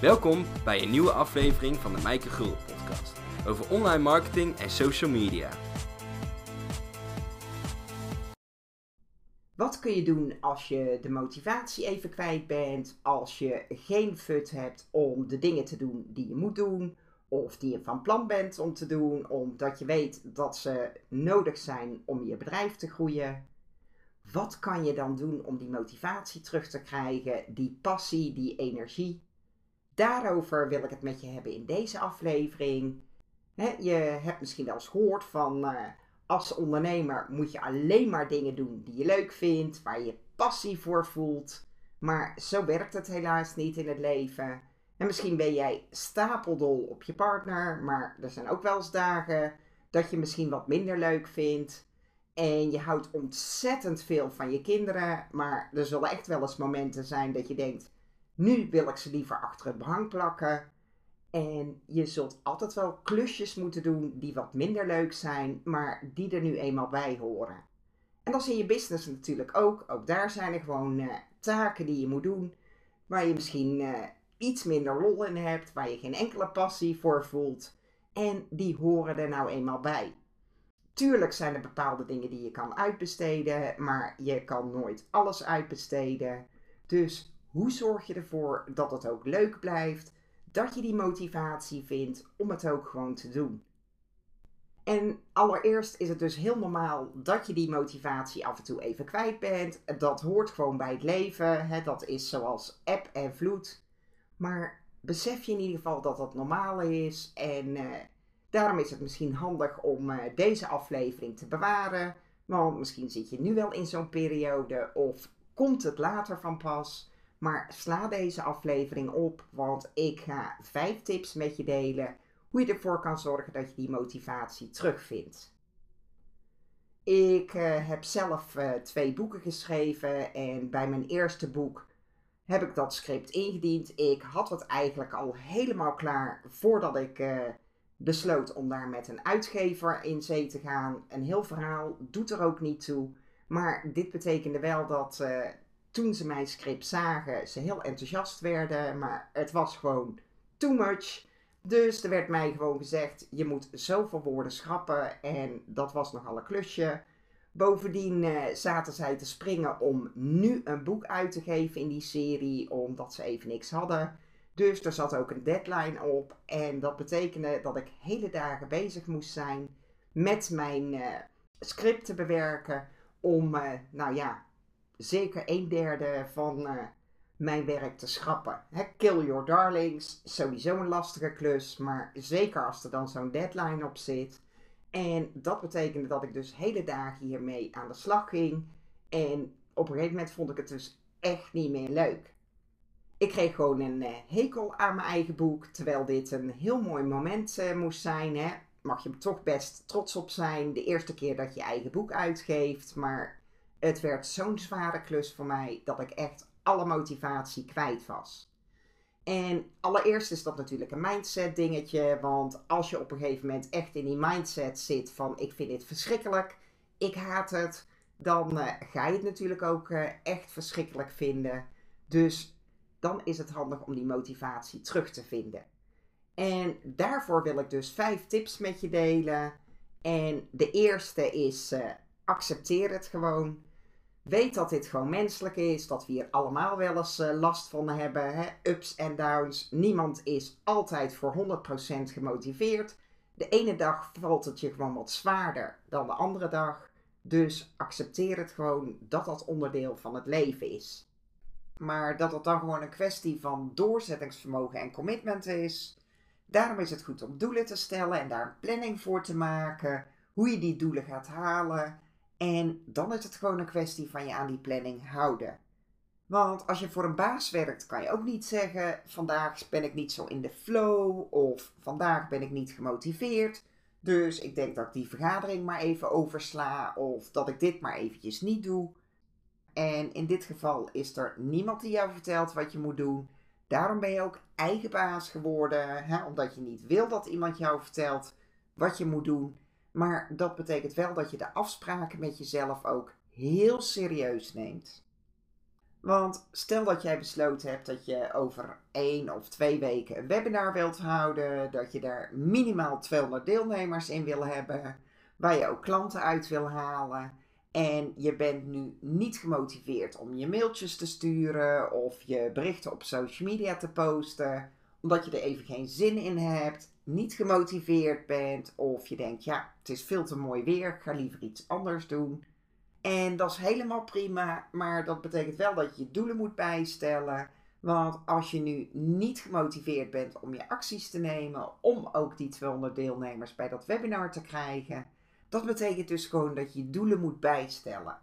Welkom bij een nieuwe aflevering van de Mijke Gul podcast over online marketing en social media. Wat kun je doen als je de motivatie even kwijt bent, als je geen fut hebt om de dingen te doen die je moet doen, of die je van plan bent om te doen, omdat je weet dat ze nodig zijn om je bedrijf te groeien? Wat kan je dan doen om die motivatie terug te krijgen, die passie, die energie? Daarover wil ik het met je hebben in deze aflevering. je hebt misschien wel eens gehoord van uh, als ondernemer moet je alleen maar dingen doen die je leuk vindt, waar je passie voor voelt. Maar zo werkt het helaas niet in het leven. En misschien ben jij stapeldol op je partner, maar er zijn ook wel eens dagen dat je misschien wat minder leuk vindt. En je houdt ontzettend veel van je kinderen, maar er zullen echt wel eens momenten zijn dat je denkt: nu wil ik ze liever achter het behang plakken. En je zult altijd wel klusjes moeten doen die wat minder leuk zijn, maar die er nu eenmaal bij horen. En dat is in je business natuurlijk ook. Ook daar zijn er gewoon uh, taken die je moet doen, waar je misschien uh, iets minder lol in hebt, waar je geen enkele passie voor voelt. En die horen er nou eenmaal bij. Tuurlijk zijn er bepaalde dingen die je kan uitbesteden, maar je kan nooit alles uitbesteden. Dus hoe zorg je ervoor dat het ook leuk blijft? Dat je die motivatie vindt om het ook gewoon te doen. En allereerst is het dus heel normaal dat je die motivatie af en toe even kwijt bent. Dat hoort gewoon bij het leven. Hè? Dat is zoals eb en vloed. Maar besef je in ieder geval dat dat normaal is. En uh, daarom is het misschien handig om uh, deze aflevering te bewaren. Want misschien zit je nu wel in zo'n periode of komt het later van pas. Maar sla deze aflevering op, want ik ga vijf tips met je delen hoe je ervoor kan zorgen dat je die motivatie terugvindt. Ik uh, heb zelf uh, twee boeken geschreven en bij mijn eerste boek heb ik dat script ingediend. Ik had het eigenlijk al helemaal klaar voordat ik uh, besloot om daar met een uitgever in zee te gaan. Een heel verhaal doet er ook niet toe. Maar dit betekende wel dat toen ze mijn script zagen, ze heel enthousiast werden, maar het was gewoon too much. Dus er werd mij gewoon gezegd: je moet zoveel woorden schrappen. En dat was nogal een klusje. Bovendien uh, zaten zij te springen om nu een boek uit te geven in die serie, omdat ze even niks hadden. Dus er zat ook een deadline op. En dat betekende dat ik hele dagen bezig moest zijn met mijn uh, script te bewerken. Om, uh, nou ja, zeker een derde van uh, mijn werk te schrappen. Kill your darlings, sowieso een lastige klus, maar zeker als er dan zo'n deadline op zit. En dat betekende dat ik dus hele dagen hiermee aan de slag ging. En op een gegeven moment vond ik het dus echt niet meer leuk. Ik kreeg gewoon een uh, hekel aan mijn eigen boek, terwijl dit een heel mooi moment uh, moest zijn. Hè? Mag je er toch best trots op zijn. De eerste keer dat je eigen boek uitgeeft, maar het werd zo'n zware klus voor mij dat ik echt alle motivatie kwijt was. En allereerst is dat natuurlijk een mindset dingetje, want als je op een gegeven moment echt in die mindset zit van ik vind dit verschrikkelijk, ik haat het, dan uh, ga je het natuurlijk ook uh, echt verschrikkelijk vinden. Dus dan is het handig om die motivatie terug te vinden. En daarvoor wil ik dus vijf tips met je delen. En de eerste is uh, accepteer het gewoon. Weet dat dit gewoon menselijk is, dat we hier allemaal wel eens uh, last van hebben, hè? ups en downs. Niemand is altijd voor 100% gemotiveerd. De ene dag valt het je gewoon wat zwaarder dan de andere dag. Dus accepteer het gewoon dat dat onderdeel van het leven is. Maar dat het dan gewoon een kwestie van doorzettingsvermogen en commitment is. Daarom is het goed om doelen te stellen en daar een planning voor te maken. Hoe je die doelen gaat halen en dan is het gewoon een kwestie van je aan die planning houden. Want als je voor een baas werkt, kan je ook niet zeggen: vandaag ben ik niet zo in de flow of vandaag ben ik niet gemotiveerd. Dus ik denk dat ik die vergadering maar even oversla of dat ik dit maar eventjes niet doe. En in dit geval is er niemand die jou vertelt wat je moet doen. Daarom ben je ook eigen baas geworden, hè? omdat je niet wil dat iemand jou vertelt wat je moet doen. Maar dat betekent wel dat je de afspraken met jezelf ook heel serieus neemt. Want stel dat jij besloten hebt dat je over één of twee weken een webinar wilt houden, dat je daar minimaal 200 deelnemers in wil hebben, waar je ook klanten uit wil halen. En je bent nu niet gemotiveerd om je mailtjes te sturen of je berichten op social media te posten, omdat je er even geen zin in hebt, niet gemotiveerd bent of je denkt, ja, het is veel te mooi weer, ik ga liever iets anders doen. En dat is helemaal prima, maar dat betekent wel dat je je doelen moet bijstellen. Want als je nu niet gemotiveerd bent om je acties te nemen, om ook die 200 deelnemers bij dat webinar te krijgen, dat betekent dus gewoon dat je je doelen moet bijstellen.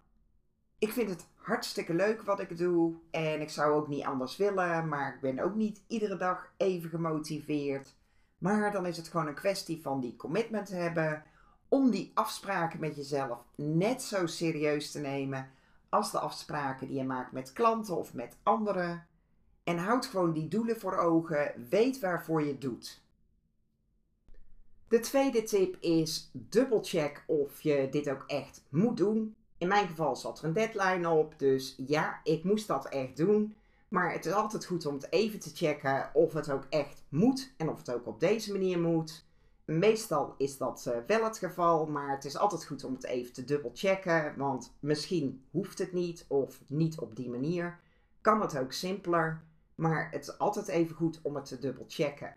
Ik vind het hartstikke leuk wat ik doe en ik zou ook niet anders willen, maar ik ben ook niet iedere dag even gemotiveerd. Maar dan is het gewoon een kwestie van die commitment hebben om die afspraken met jezelf net zo serieus te nemen als de afspraken die je maakt met klanten of met anderen. En houd gewoon die doelen voor ogen, weet waarvoor je het doet. De tweede tip is dubbelcheck of je dit ook echt moet doen. In mijn geval zat er een deadline op, dus ja, ik moest dat echt doen. Maar het is altijd goed om het even te checken of het ook echt moet en of het ook op deze manier moet. Meestal is dat uh, wel het geval, maar het is altijd goed om het even te dubbel checken, want misschien hoeft het niet of niet op die manier. Kan het ook simpeler, maar het is altijd even goed om het te dubbel checken.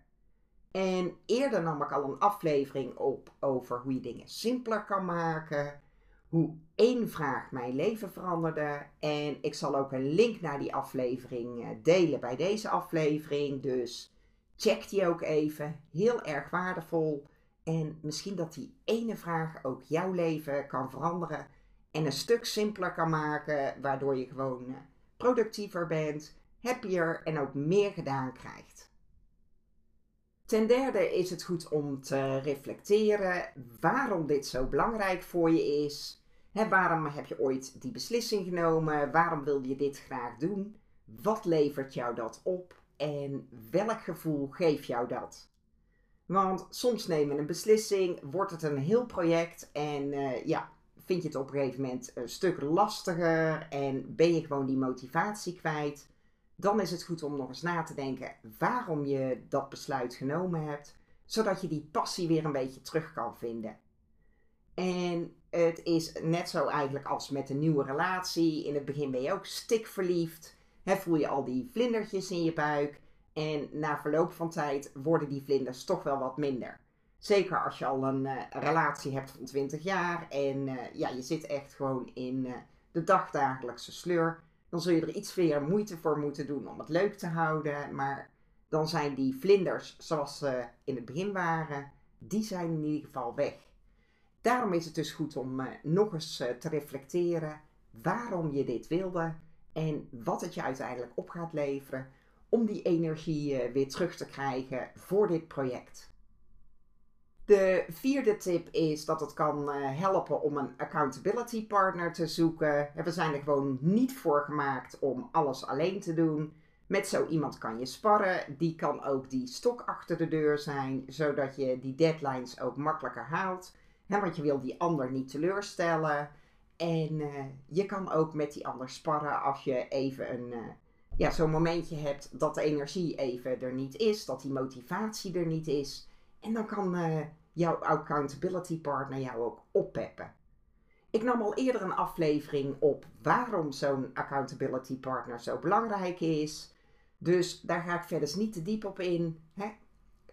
En eerder nam ik al een aflevering op over hoe je dingen simpeler kan maken, hoe één vraag mijn leven veranderde. En ik zal ook een link naar die aflevering eh, delen bij deze aflevering, dus check die ook even. Heel erg waardevol. En misschien dat die ene vraag ook jouw leven kan veranderen en een stuk simpeler kan maken, waardoor je gewoon eh, productiever bent, happier en ook meer gedaan krijgt. Ten derde is het goed om te reflecteren waarom dit zo belangrijk voor je is. Waarom heb je ooit die beslissing genomen? Waarom wil je dit graag doen? Wat levert jou dat op? En welk gevoel geeft jou dat? Want soms nemen we een beslissing, wordt het een heel project en uh, ja, vind je het op een gegeven moment een stuk lastiger en ben je gewoon die motivatie kwijt. Dan is het goed om nog eens na te denken waarom je dat besluit genomen hebt, zodat je die passie weer een beetje terug kan vinden. En het is net zo eigenlijk als met een nieuwe relatie. In het begin ben je ook stikverliefd voel je al die vlindertjes in je buik. En na verloop van tijd worden die vlinders toch wel wat minder. Zeker als je al een uh, relatie hebt van 20 jaar en uh, ja, je zit echt gewoon in uh, de dagdagelijkse sleur. Dan zul je er iets meer moeite voor moeten doen om het leuk te houden. Maar dan zijn die vlinders zoals ze in het begin waren, die zijn in ieder geval weg. Daarom is het dus goed om nog eens te reflecteren waarom je dit wilde en wat het je uiteindelijk op gaat leveren om die energie eh, weer terug te krijgen voor dit project. De vierde tip is dat het kan eh, helpen om een accountability partner te zoeken. We zijn er gewoon niet voor gemaakt om alles alleen te doen. Met zo iemand kan je sparren. Die kan ook die stok achter de deur zijn, zodat je die deadlines ook makkelijker haalt. Want je wil die ander niet teleurstellen. En uh, je kan ook met die ander sparren als je even een, uh, ja, zo'n momentje hebt dat de energie even er niet is, dat die motivatie er niet is. En dan kan uh, jouw accountability partner jou ook oppeppen. Ik nam al eerder een aflevering op waarom zo'n accountability partner zo belangrijk is. Dus daar ga ik verder niet te diep op in. Hè?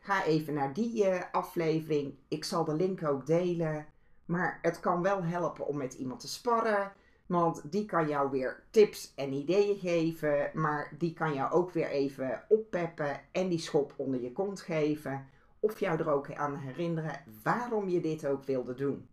Ga even naar die aflevering. Ik zal de link ook delen. Maar het kan wel helpen om met iemand te sparren. Want die kan jou weer tips en ideeën geven. Maar die kan jou ook weer even oppeppen en die schop onder je kont geven. Of jou er ook aan herinneren waarom je dit ook wilde doen.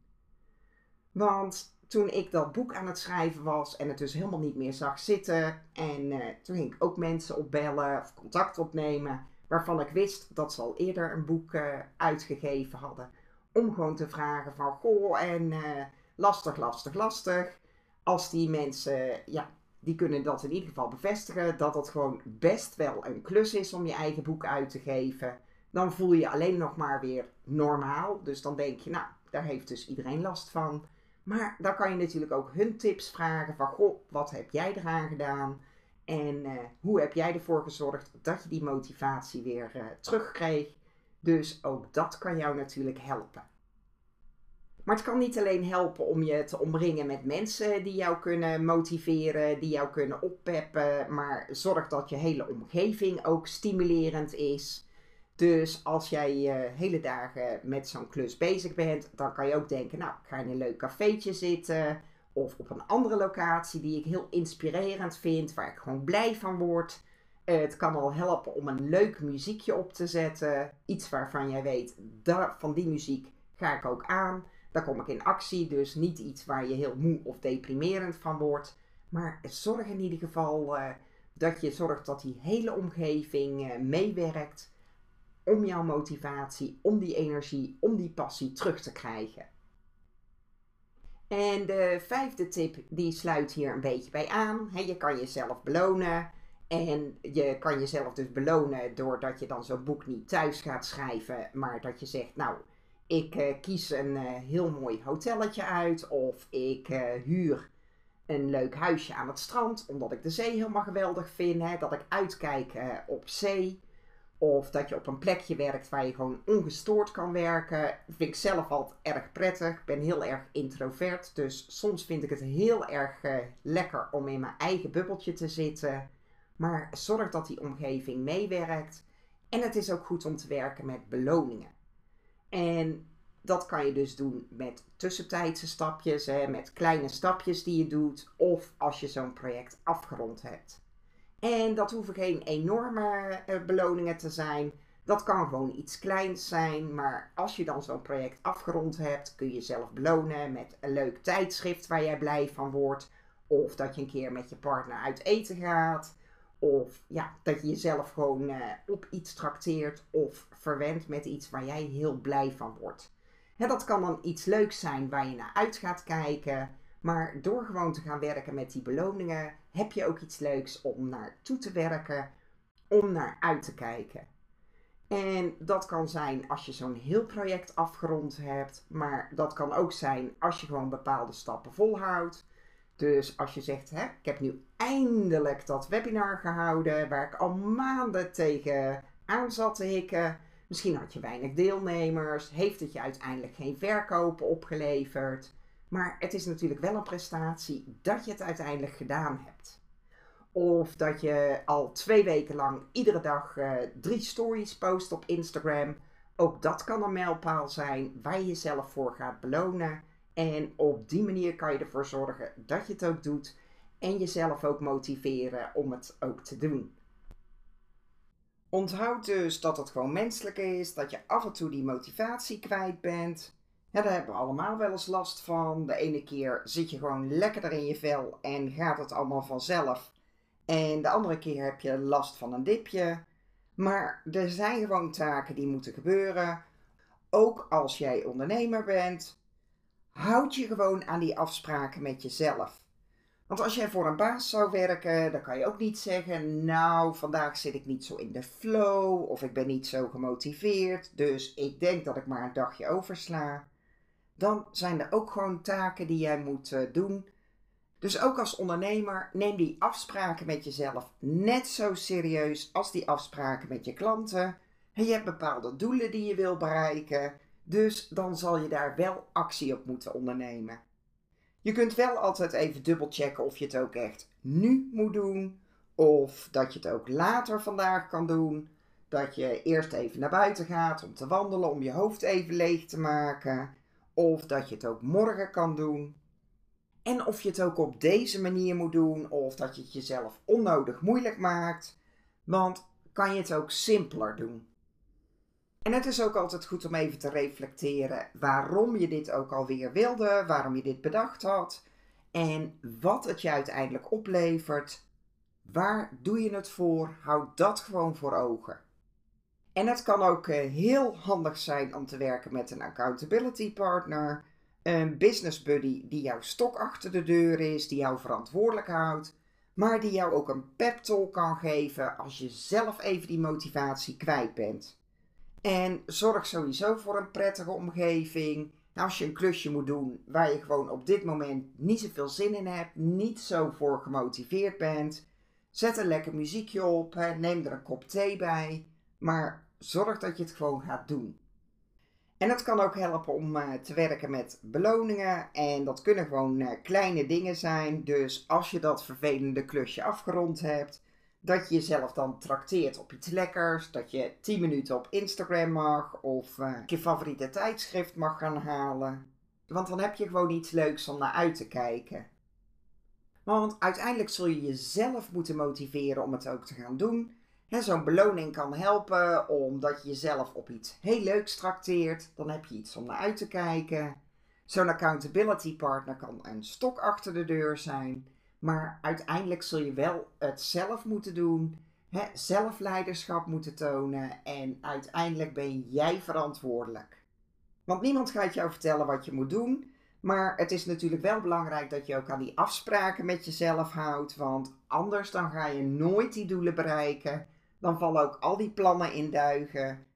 Want toen ik dat boek aan het schrijven was en het dus helemaal niet meer zag zitten. En uh, toen ging ik ook mensen opbellen of contact opnemen. Waarvan ik wist dat ze al eerder een boek uh, uitgegeven hadden om gewoon te vragen van, goh, en uh, lastig, lastig, lastig. Als die mensen, ja, die kunnen dat in ieder geval bevestigen, dat het gewoon best wel een klus is om je eigen boek uit te geven. Dan voel je alleen nog maar weer normaal. Dus dan denk je, nou, daar heeft dus iedereen last van. Maar dan kan je natuurlijk ook hun tips vragen van, goh, wat heb jij eraan gedaan? En eh, hoe heb jij ervoor gezorgd dat je die motivatie weer uh, terugkreeg? Dus ook dat kan jou natuurlijk helpen. Maar het kan niet alleen helpen om je te omringen met mensen die jou kunnen motiveren, die jou kunnen oppeppen, maar zorg dat je hele omgeving ook stimulerend is. Dus als jij uh, hele dagen met zo'n klus bezig bent, dan kan je ook denken, nou, ik ga in een leuk cafeetje zitten of op een andere locatie die ik heel inspirerend vind, waar ik gewoon blij van word. Uh, het kan al helpen om een leuk muziekje op te zetten. Iets waarvan jij weet, van die muziek ga ik ook aan. Daar kom ik in actie, dus niet iets waar je heel moe of deprimerend van wordt. Maar zorg in ieder geval uh, dat je zorgt dat die hele omgeving uh, meewerkt om jouw motivatie, om die energie, om die passie terug te krijgen. En de vijfde tip, die sluit hier een beetje bij aan. je kan jezelf belonen. En je kan jezelf dus belonen doordat je dan zo'n boek niet thuis gaat schrijven, maar dat je zegt, nou, ik uh, kies een uh, heel mooi hotelletje uit of ik uh, huur een leuk huisje aan het strand, omdat ik de zee helemaal geweldig vind, hè, dat ik uitkijk op zee. Of dat je op een plekje werkt waar je gewoon ongestoord kan werken. Vind ik zelf altijd erg prettig. Ik ben heel erg introvert. Dus soms vind ik het heel erg lekker om in mijn eigen bubbeltje te zitten. Maar zorg dat die omgeving meewerkt. En het is ook goed om te werken met beloningen. En dat kan je dus doen met tussentijdse stapjes, hè, met kleine stapjes die je doet, of als je zo'n project afgerond hebt. En dat hoeven geen enorme uh, beloningen te zijn. Dat kan gewoon iets kleins zijn, maar als je dan zo'n project afgerond hebt, kun je jezelf belonen met een leuk tijdschrift waar jij blij van wordt. Of dat je een keer met je partner uit eten gaat. Of ja, dat je jezelf gewoon uh, op iets trakteert of verwendt met iets waar jij heel blij van wordt. Hè, dat kan dan iets leuks zijn waar je naar uit gaat kijken. Maar door gewoon te gaan werken met die beloningen, heb je ook iets leuks om naar toe te werken, om naar uit te kijken. En dat kan zijn als je zo'n heel project afgerond hebt, maar dat kan ook zijn als je gewoon bepaalde stappen volhoudt. Dus als je zegt, hè, ik heb nu eindelijk dat webinar gehouden waar ik al maanden tegen aan zat te hikken. Misschien had je weinig deelnemers, heeft het je uiteindelijk geen verkopen opgeleverd. Maar het is natuurlijk wel een prestatie dat je het uiteindelijk gedaan hebt. Of dat je al twee weken lang iedere dag uh, drie stories post op Instagram. Ook dat kan een mijlpaal zijn waar je jezelf voor gaat belonen. En op die manier kan je ervoor zorgen dat je het ook doet en jezelf ook motiveren om het ook te doen. Onthoud dus dat het gewoon menselijk is, dat je af en toe die motivatie kwijt bent. Ja, daar hebben we allemaal wel eens last van. De ene keer zit je gewoon lekkerder in je vel en gaat het allemaal vanzelf. En de andere keer heb je last van een dipje. Maar er zijn gewoon taken die moeten gebeuren. Ook als jij ondernemer bent, houd je gewoon aan die afspraken met jezelf. Want als jij voor een baas zou werken, dan kan je ook niet zeggen: Nou, vandaag zit ik niet zo in de flow of ik ben niet zo gemotiveerd, dus ik denk dat ik maar een dagje oversla. Dan zijn er ook gewoon taken die jij moet uh, doen. Dus ook als ondernemer, neem die afspraken met jezelf net zo serieus als die afspraken met je klanten. En je hebt bepaalde doelen die je wil bereiken. Dus dan zal je daar wel actie op moeten ondernemen. Je kunt wel altijd even dubbelchecken of je het ook echt nu moet doen. Of dat je het ook later vandaag kan doen. Dat je eerst even naar buiten gaat om te wandelen, om je hoofd even leeg te maken. Of dat je het ook morgen kan doen. En of je het ook op deze manier moet doen. Of dat je het jezelf onnodig moeilijk maakt. Want kan je het ook simpeler doen. En het is ook altijd goed om even te reflecteren waarom je dit ook alweer wilde, waarom je dit bedacht had en wat het je uiteindelijk oplevert. Waar doe je het voor? Houd dat gewoon voor ogen. En het kan ook eh, heel handig zijn om te werken met een accountability partner, een business buddy die jouw stok achter de deur is, die jou verantwoordelijk houdt, maar die jou ook een pep talk kan geven als je zelf even die motivatie kwijt bent. En zorg sowieso voor een prettige omgeving. Nou, als je een klusje moet doen waar je gewoon op dit moment niet zoveel zin in hebt, niet zo voor gemotiveerd bent, Zet een lekker muziekje op, neem er een kop thee bij, maar zorg dat je het gewoon gaat doen. En dat kan ook helpen om uh, te werken met beloningen. En dat kunnen gewoon uh, kleine dingen zijn. Dus als je dat vervelende klusje afgerond hebt, dat je jezelf dan trakteert op iets lekkers. Dat je 10 minuten op Instagram mag of uh, je favoriete tijdschrift mag gaan halen. Want dan heb je gewoon iets leuks om naar uit te kijken. Want uiteindelijk zul je jezelf moeten motiveren om het ook te gaan doen. Zo'n beloning kan helpen omdat je jezelf op iets heel leuks trakteert. Dan heb je iets om naar uit te kijken. Zo'n accountability partner kan een stok achter de deur zijn. Maar uiteindelijk zul je wel het zelf moeten doen. Hè, zelfleiderschap moeten tonen. En uiteindelijk ben jij verantwoordelijk. Want niemand gaat jou vertellen wat je moet doen. Maar het is natuurlijk wel belangrijk dat je ook aan die afspraken met jezelf houdt. Want anders dan ga je nooit die doelen bereiken. Dan vallen ook al die plannen in duigen.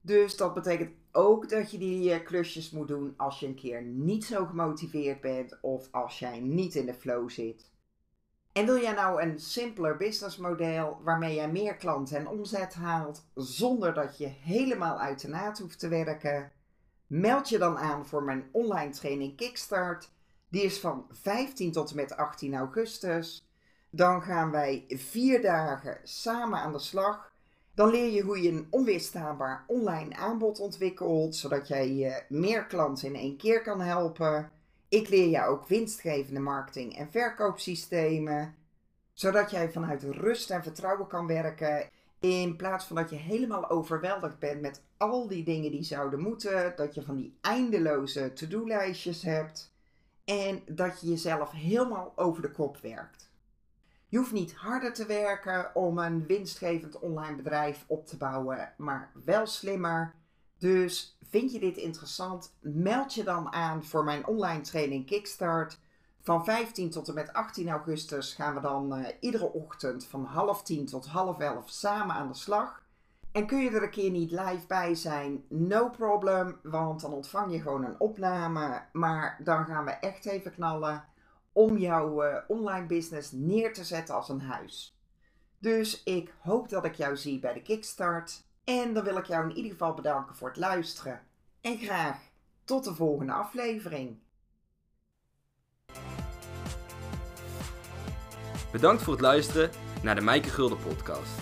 Dus dat betekent ook dat je die eh, klusjes moet doen als je een keer niet zo gemotiveerd bent of als jij niet in de flow zit. En wil jij nou een simpeler businessmodel waarmee jij meer klanten en omzet haalt zonder dat je helemaal uit de naad hoeft te werken? Meld je dan aan voor mijn online training Kickstart. Die is van 15 tot en met 18 augustus. Dan gaan wij vier dagen samen aan de slag. Dan leer je hoe je een onweerstaanbaar online aanbod ontwikkelt, zodat jij je meer klanten in één keer kan helpen. Ik leer jou ook winstgevende marketing en verkoopsystemen, zodat jij vanuit rust en vertrouwen kan werken. In plaats van dat je helemaal overweldigd bent met al die dingen die zouden moeten, dat je van die eindeloze to-do-lijstjes hebt en dat je jezelf helemaal over de kop werkt. Je hoeft niet harder te werken om een winstgevend online bedrijf op te bouwen, maar wel slimmer. Dus vind je dit interessant? Meld je dan aan voor mijn online training Kickstart. Van 15 tot en met 18 augustus gaan we dan uh, iedere ochtend van half 10 tot half 11 samen aan de slag. En kun je er een keer niet live bij zijn? No problem, want dan ontvang je gewoon een opname. Maar dan gaan we echt even knallen om jouw uh, online business neer te zetten als een huis. Dus ik hoop dat ik jou zie bij de Kickstart. En dan wil ik jou in ieder geval bedanken voor het luisteren. En graag tot de volgende aflevering. Bedankt voor het luisteren naar de Mijke Gulden podcast.